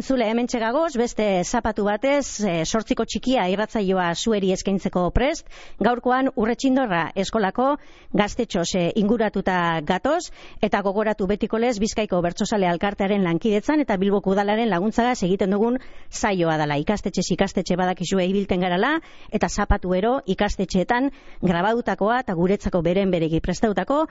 Entzule hemen txegagoz, beste zapatu batez, e, sortziko txikia irratzaioa zueri eskaintzeko prest, gaurkoan urretxindorra eskolako gaztetxos e, inguratuta gatoz, eta gogoratu betiko lez Bizkaiko Bertsosale Alkartearen lankidetzan eta Bilboko Udalaren laguntzagaz egiten dugun zaioa dela. Ikastetxe ikastetxe badakizue ibilten garala, eta zapatu ero ikastetxeetan grabadutakoa eta guretzako beren beregi prestautako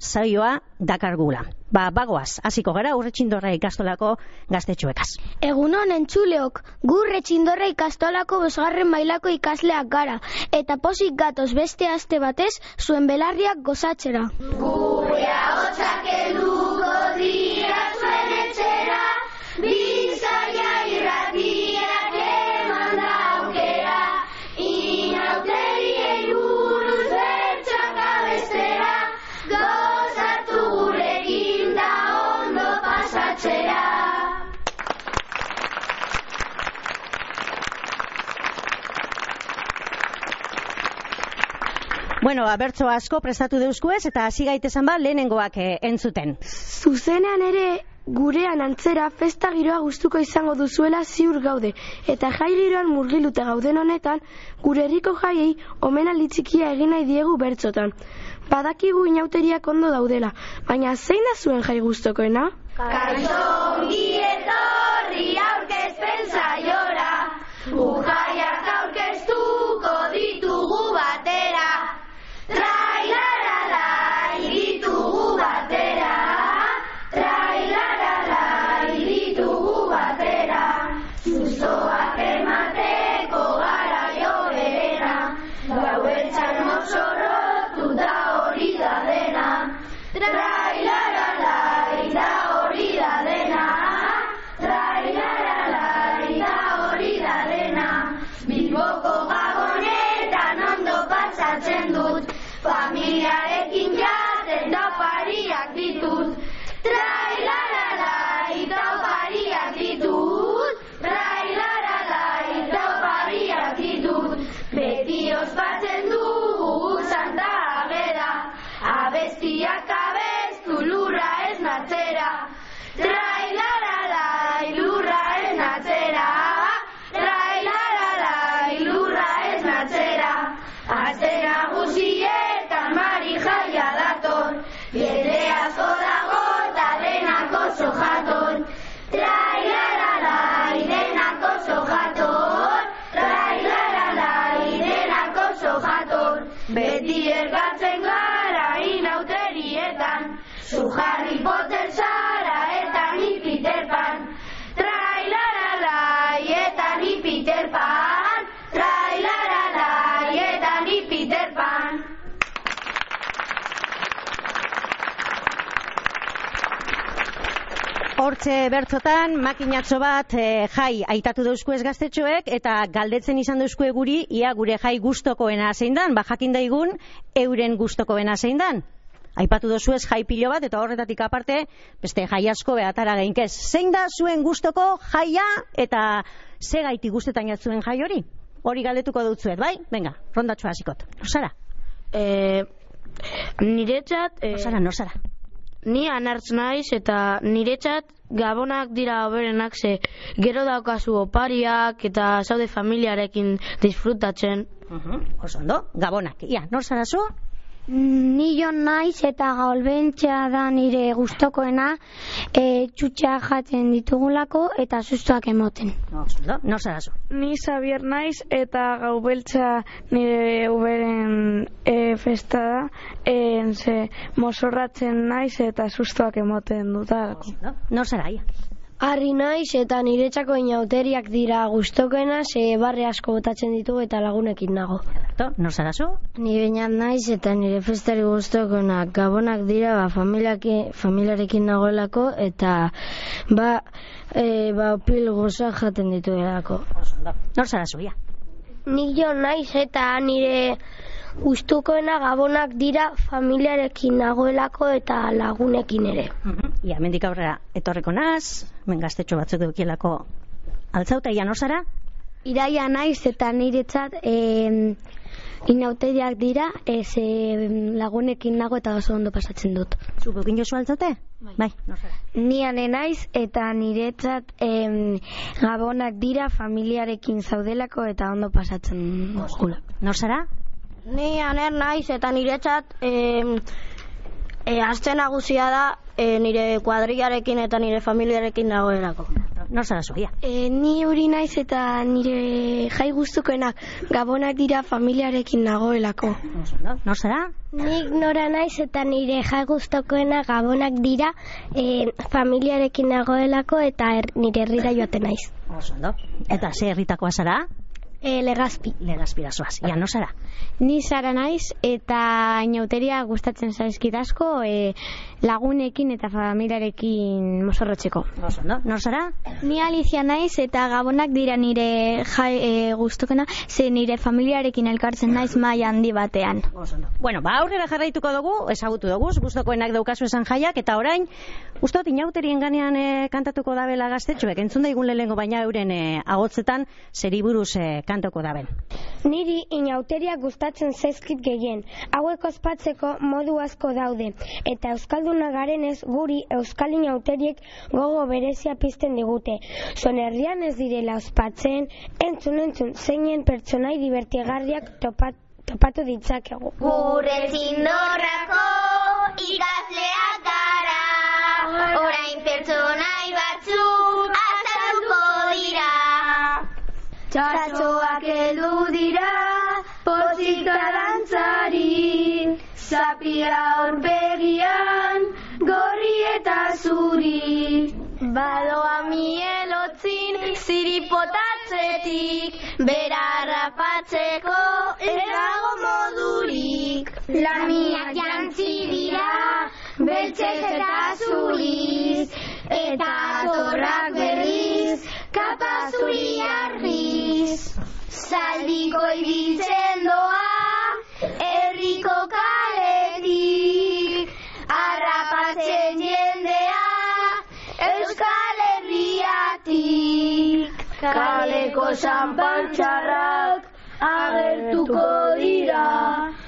zaioa dakargula. Ba, bagoaz, hasiko gara urretxindorra ikastolako gaztetxuekaz. Egunon entzuleok, gu urretxindorra ikastolako bosgarren mailako ikasleak gara, eta posik gatoz beste aste batez zuen belarriak gozatzera. Gure hau eluko Bueno, abertzo asko prestatu deuskuez eta hasi gaitezen ba lehenengoak eh, entzuten. Zuzenean ere gurean antzera festa giroa gustuko izango duzuela ziur gaude eta jai giroan murgiluta gauden honetan gure herriko jaiei omenaldi txikia egin nahi diegu bertzotan. Badakigu inauteriak ondo daudela, baina zein da zuen jai gustokoena? Kaixo Hortxe bertzotan, makinatxo bat eh, jai aitatu dauzku ez gaztetxoek, eta galdetzen izan dauzku guri, ia gure jai gustokoena zein dan, ba jakin daigun, euren gustokoena zein dan. Aipatu dozu ez jai pilo bat, eta horretatik aparte, beste jai asko behatara geinkez. Zein da zuen gustoko jaia, eta ze gaiti gustetan jatzuen jai hori? Hori galdetuko dutzuet, bai? Venga, rondatxoa hasikot. Nosara? E, niretzat, e, Nosara, nosara. Ni anartz naiz eta niretzat gabonak dira hoberenak ze gero daukazu opariak eta zaude familiarekin disfrutatzen. Uh Oso ondo, gabonak. Ia, nor zara? Ni jon naiz eta gaulbentxea da nire gustokoena e, txutxa jaten ditugulako eta sustoak emoten. Nor zara zu? Ni Xavier naiz eta gau beltza nire uberen e, festa da, e, ze mozorratzen naiz eta sustoak emoten dutarako. No? Nor zara, ia? Harri naiz eta niretzako inauteriak dira gustokoena ze barre asko botatzen ditu eta lagunekin nago. Alberto, nor zara zu? Ni bainat naiz eta nire festari gustokoena gabonak dira ba, familiaki, familiarekin nagoelako eta ba, e, ba pil goza jaten dituelako. Nor zara zu, ia? Nik jo naiz eta nire gustukoena gabonak dira familiarekin nagoelako eta lagunekin ere. Ia, mendik aurrera etorreko naz, men gaztetxo batzuk dukielako altzauta, ia nor zara? Iraia naiz eta niretzat e, Inauteriak dira, ez e, lagunekin nago eta oso ondo pasatzen dut. Zuko egin jozu altzote? Bai. nor zara? Ni naiz eta niretzat em, gabonak dira familiarekin zaudelako eta ondo pasatzen dugula. Nor zara? Ni aner naiz eta niretzat e, e, azte nagusia da e, nire kuadriarekin eta nire familiarekin dagoelako. Nor zara zuia? E, ni hori naiz eta nire jai gustukoenak gabonak dira familiarekin nagoelako. Nor zara? Nik nora naiz eta nire jai gustokoena gabonak dira e, familiarekin nagoelako eta er, nire herrira joaten naiz. Oso. Eta ze herritakoa zara? E, legazpi. Legazpira zoaz. Ia, nor zara? Ni zara naiz eta inauteria gustatzen zaizkit asko e, lagunekin eta familiarekin mozorrotzeko. Oso. Nor zara? Ni Alicia naiz eta gabonak dira nire jai e, gustokena, ze nire familiarekin elkartzen naiz mai handi batean. Oso ondo. Bueno, ba aurrera jarraituko dugu, ezagutu dugu, gustokoenak daukazu esan jaiak eta orain Ustot, inauterien ganean e, kantatuko dabela gaztetxoek, entzun daigun lehengo baina euren e, agotzetan zeri buruz e, kantoko daben. Niri inauteria gustatzen zaizkit gehien. Hauek ospatzeko modu asko daude. Eta Euskalduna garenez guri Euskal inauteriek gogo berezia pizten digute. Zon herrian ez direla ospatzen, entzun entzun zeinen pertsonai divertigarriak topat, topatu ditzakegu. Gure zindorrako ikasleak gara, orain pertsonai batzuk azalduko dira. Txatxoak heldu dira, pozik dantzari, zapia horpegian, eta zuri. Badoa mielotzin ziripotatzetik, bera rapatzeko ez dago modurik. Lamiak jantzi dira, beltzez eta zuriz, eta zorrak berriz, kapa zuri argiz. Zaldiko ibiltzen doa, herriko kaletik, Kaleko zanpantxarrak agertuko dira,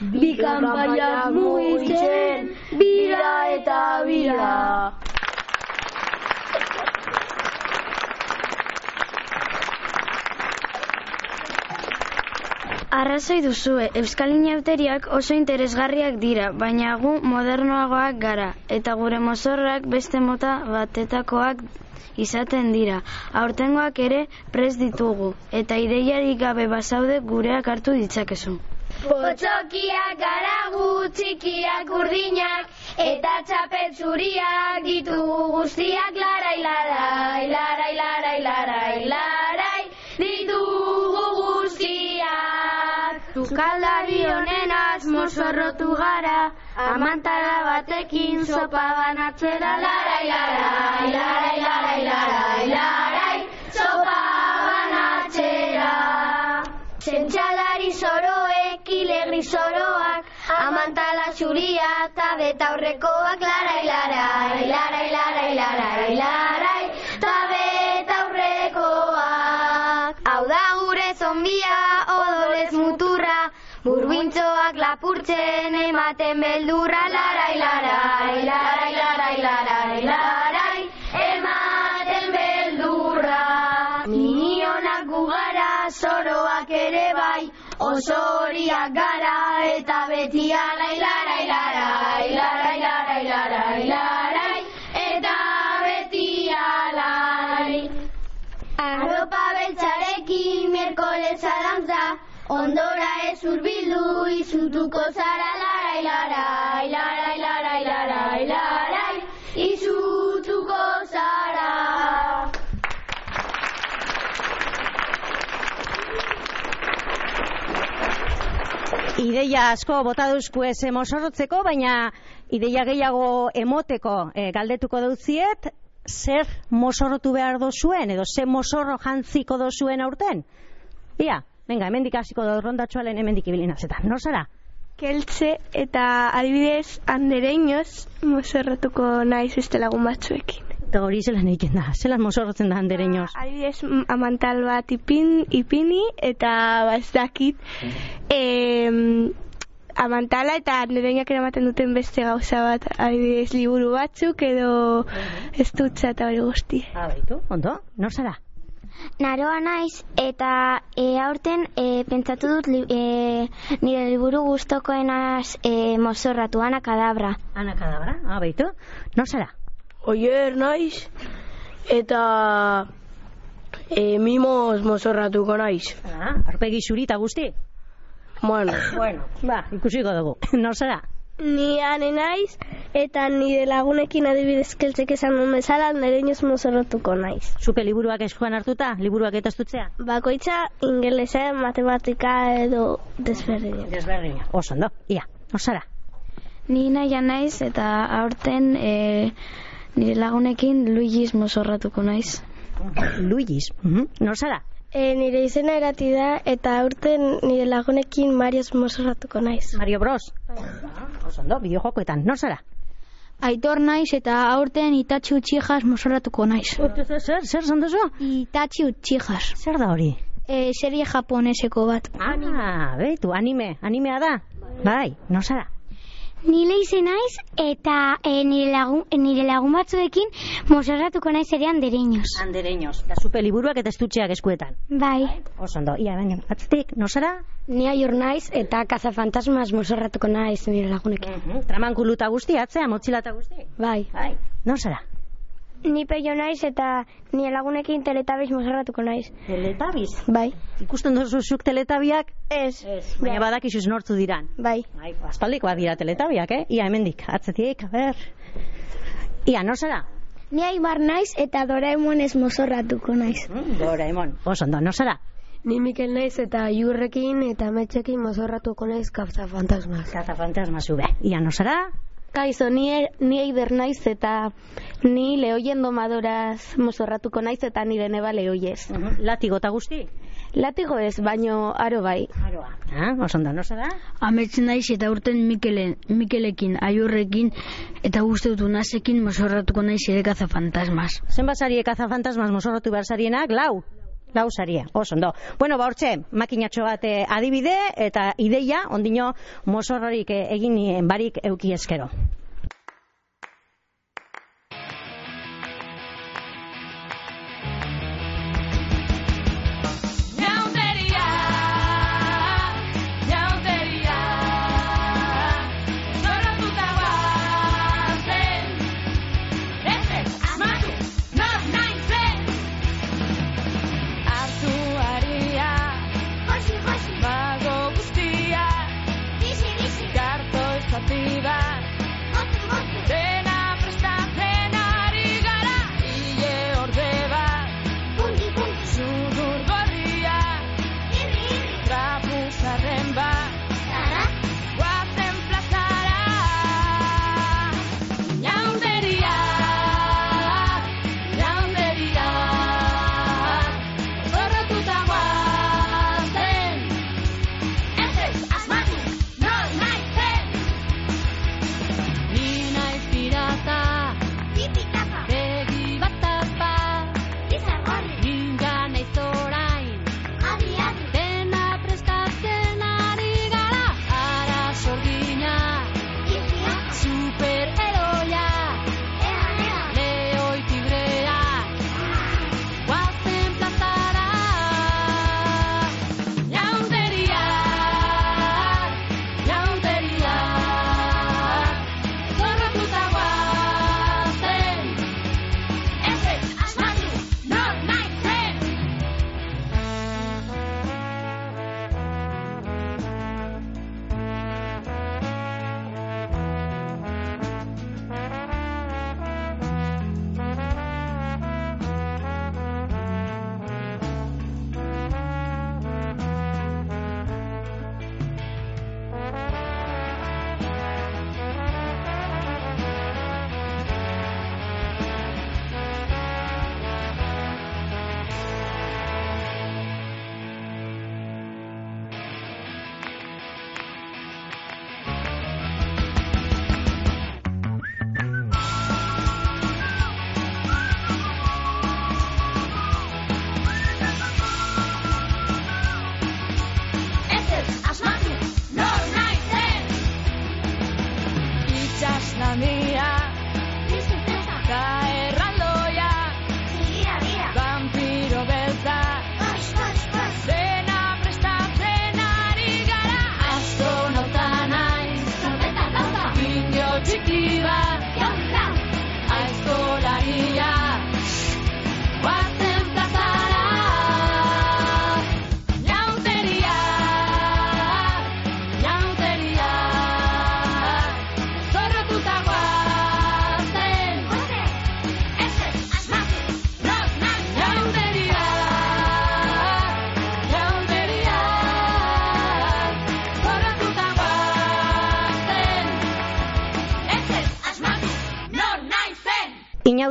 bi kanpaiak mugitzen, bira eta bira. Arrazoi duzue, Euskal Inauteriak oso interesgarriak dira, baina gu modernoagoak gara, eta gure mozorrak beste mota batetakoak izaten dira. Aurtengoak ere prest ditugu, eta ideiarik gabe basaude gureak hartu ditzakezu. Potxokiak gara gu txikiak urdinak, eta txapel zuriak ditugu guztiak larai larai, larai larai larai larai, ditugu guztiak. Sukaldari mozorrotu gara, amantara batekin sopa banatzera larai larai, larai larai larai larai, sopa banatzera. Zentxalari zoroek, ilegri zoroak, amantala zuria eta betaurrekoak larai larai, larai larai larai larai, eta betaurrekoak. Hau da gure zombia, lapurtzen ematen beldurra, larai larai, larai larai larai larai, ematen beldurra. Minionak gugara, zoroak ere bai, oso horiak gara eta beti alai larai larai, larai larai larai larai, ondora ez urbildu izutuko zara larai larai, larai larai larai larai, izutuko zara. Ideia asko bota duzku ez mozorrotzeko, baina ideia gehiago emoteko e, galdetuko dutziet, zer mozorrotu behar dozuen, edo zer mozorro jantziko dozuen aurten? Ia, venga, hemendik hasiko da rondatxoalen hemendik ibilinazetan. Nor zara? Keltze eta adibidez andereinoz mozorrotuko naiz beste lagun batzuekin. Eta hori zelan egiten da, zelan mozorrotzen da handereñoz. Adibidez, m- amantal bat ipin, ipini eta ba, ez dakit em, amantala eta handereinak eramaten duten beste gauza bat, adibidez, liburu batzuk edo estutza eta hori guzti. Ah, baitu, ondo, nor zara? Naroa naiz eta e, aurten e, pentsatu dut li, e, nire liburu gustokoenaz e, mozorratu, ana kadabra. Ana kadabra, ah, baitu, nor zara? Oier naiz eta e, mimoz mozorratuko naiz. Ah, arpegi zuri eta guzti? Bueno, Bueno, ba, ikusiko dugu, nor zara? Ni ane naiz, eta nire lagunekin adibidez keltzek esan duen bezala, nire inoz mozorrotuko naiz. Zupe liburuak eskuan hartuta, liburuak eta estutzea? Bakoitza ingelesa, matematika edo desberdin. Desberdina. Oso, ondo, ia, nor zara? Ni naia naiz eta aurten e, nire lagunekin Luigis mozorratuko naiz. Luigis, mhm, nor zara? E, nire izena erati da, eta aurten nire lagunekin Marios mozorratuko naiz. Mario Bros. Ah, Oso, ondo, bideojokoetan, nor zara? Aitor naiz eta aurten Itatxi Utxijas mozorratuko naiz. Zer, zer, zer zan duzu? Itatxi Utxijas. Zer da hori? E, serie japoneseko bat. Ah, beitu, anime, animea da? Bai, nor zara? Ni leize naiz eta e, nire, lagun, nire lagun batzuekin mozorratuko naiz ere andereños. Andereños. Da zupe liburuak eta estutxeak eskuetan. Bai. Oso ondo, ia, baina, atzetik, nor zara? ni aior naiz eta kazafantasmas mozorratuko naiz nire lagunekin. Mhm, Tramankulu eta guzti, atzea, motxila eta guzti. Bai. Bai, nor zara? Ni peio naiz, eta nire lagunekin teletabiz mozorratuko naiz. Teletabiz. Bai. Ikusten duzu zuk teletabiak? Ez. Ez. Baina badakizuz nortzu diran. Bai. Bai, aspaldikoak dira teletabiak, eh? Ia, hemendik, atzetik, a ber. Ia, nor zara? Ni Aibar naiz eta Doraemonez mozorratuko naiz. Mm, Doraemon. Oso ondo, nor zara? Ni Mikel naiz eta Iurrekin eta Metxekin mozorratuko naiz kazafantasmas. Kaza fantasma zube. Ia, nor zara? Kaizo, ni, er, ni eider naiz eta ni lehoien domadoraz mozorratuko naiz eta nire neba lehoiez. Latigo eta guzti? Latigo ez, baino aro bai. Aroa. Ah, oso ondo, nor zara? Ametsen naiz eta aurten Mikelen, Mikelekin, aiurrekin eta guzti dut nasekin mozorratuko naiz ere kaza fantasmas. Zenbat sarie kaza fantasmas mozorrotu behar sarienak? Lau. Lau saria, oso ondo. Bueno, ba, hortxe, makinatxo bat eh, adibide eta ideia, ondino mozorrorik eh, egin eh, barik euki eskero.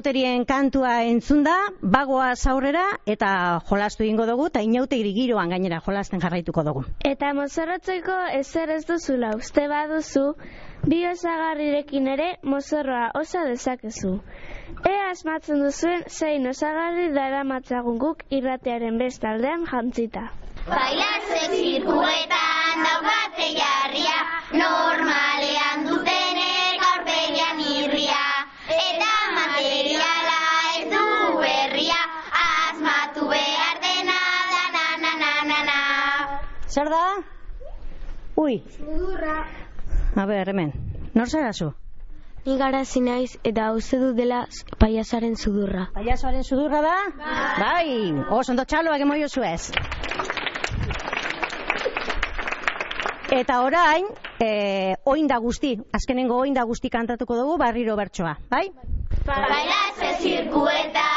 Inauterien kantua entzunda, bagoa aurrera eta jolastu ingo dugu, eta inauteri giroan gainera jolasten jarraituko dugu. Eta mozorrotzeko ezer ez duzula uste baduzu, bi osagarrirekin ere mozorroa osa dezakezu. Ea asmatzen duzuen zein osagarri dara matzagun guk irratearen bestaldean jantzita. Bailatze zirkuetan daukate Ui, Sudurra. a ber, hemen. Nor zara zu? Ni garazi naiz eta uste dut dela paiasaren sudurra. Paiazoaren sudurra da? Bai, oso ondo txaloak emoio zuez. Eta orain, eh, oinda guzti, azkenengo oinda guzti kantatuko dugu barriro bertsoa, bai? Bailatze zirkuetan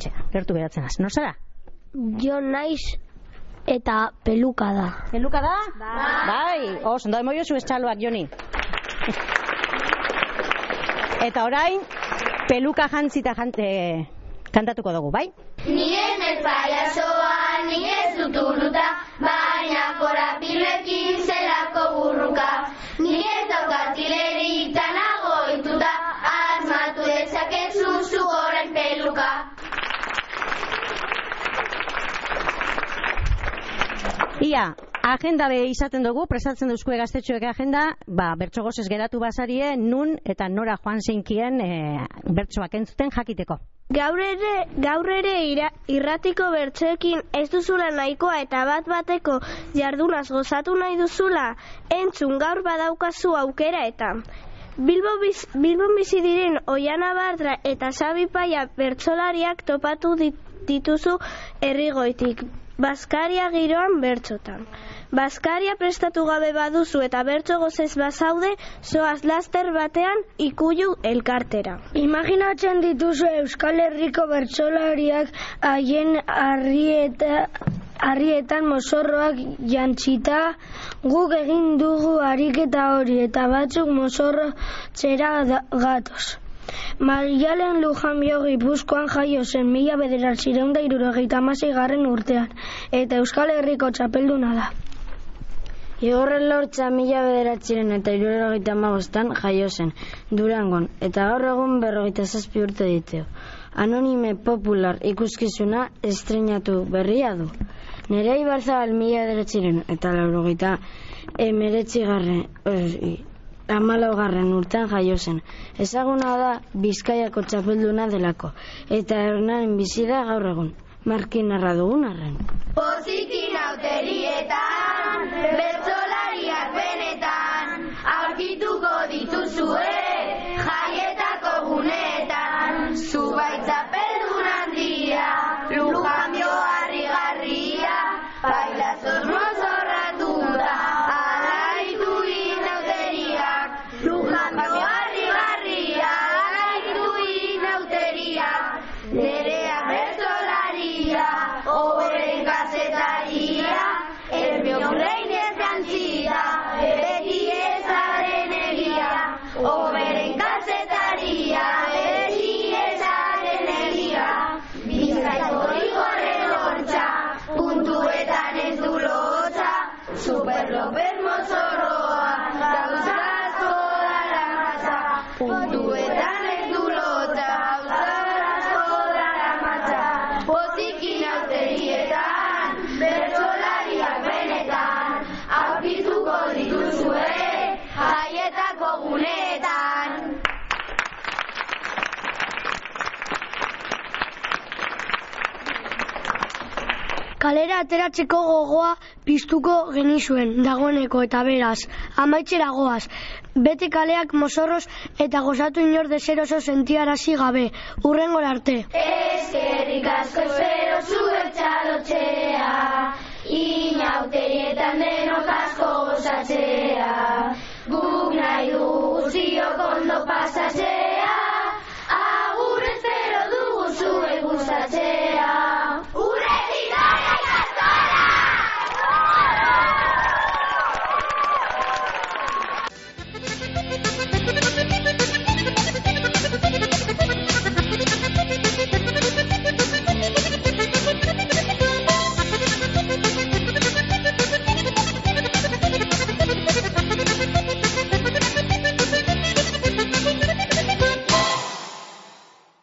Bueno, hemen txea, gertu geratzen az. Nor zara? Jo naiz eta peluka da. Peluka da? Bai. Oso, ondo emoio zuez txaloak, Joni. Eta orain, peluka jantzita jante, kantatuko dugu, bai? Ni ez naiz pailazoa, ni ez dut Ia, agenda be izaten dugu, prestatzen duzkue gaztetxoek agenda, ba, bertso geratu basarie, nun eta nora joan zeinkien e, bertsoak entzuten jakiteko. Gaur ere, gaur ere ira, irratiko bertsoekin ez duzula nahikoa eta bat bateko jardunaz gozatu nahi duzula, entzun gaur badaukazu aukera eta Bilbo biz, Bilbon bizi diren Oiana Bardra eta Sabi Paia bertsolariak topatu dit, dituzu herrigoitik. Baskaria giroan bertsotan. Baskaria prestatu gabe baduzu eta bertso gozez bazaude, zoaz laster batean ikuju elkartera. Imaginatzen dituzu Euskal Herriko bertsolariak haien harrieta harrietan mozorroak jantzita guk egin dugu ariketa hori eta batzuk mozorro txera gatoz. Marialen Lujanbio Gipuzkoan jaio zen mila bederatzireun da irurogeita garren urtean eta Euskal Herriko txapelduna da. Igorren lortza mila bederatziren eta irurogeita magostan jaio zen, Durangon, eta gaur egun berrogeita zazpi urte diteo. Anonime popular ikuskizuna estrenatu berria du. Nerea Ibarzabal mila bederatziren eta laurogeita emeretzi garren, amalaugarren urtean jaio zen. Ezaguna da Bizkaiako txapelduna delako, eta hernaren bizi da gaur egun. Markinarra dugun arren. Pozikin auterietan, bertzolariak benetan, aurkituko erloper mozorroa, gauza asko dara matza, puntuetan ez du lotza, gauza asko dara matza, botikin auterietan, bertsolariak benetan, aurkituko dituzue, jaietako guneetan. Kalera ateratzeko gogoa piztuko genizuen dagoeneko eta beraz, amaitzera goaz. Bete kaleak mozorroz eta gozatu inor deseroso sentiarazi gabe. Urrengor arte. Eskerrik asko espero zuek txalotzea, inauterietan denok asko gozatzea, guk nahi dugu ziok ondo pasatzea, agur espero dugu zuek gustatzea.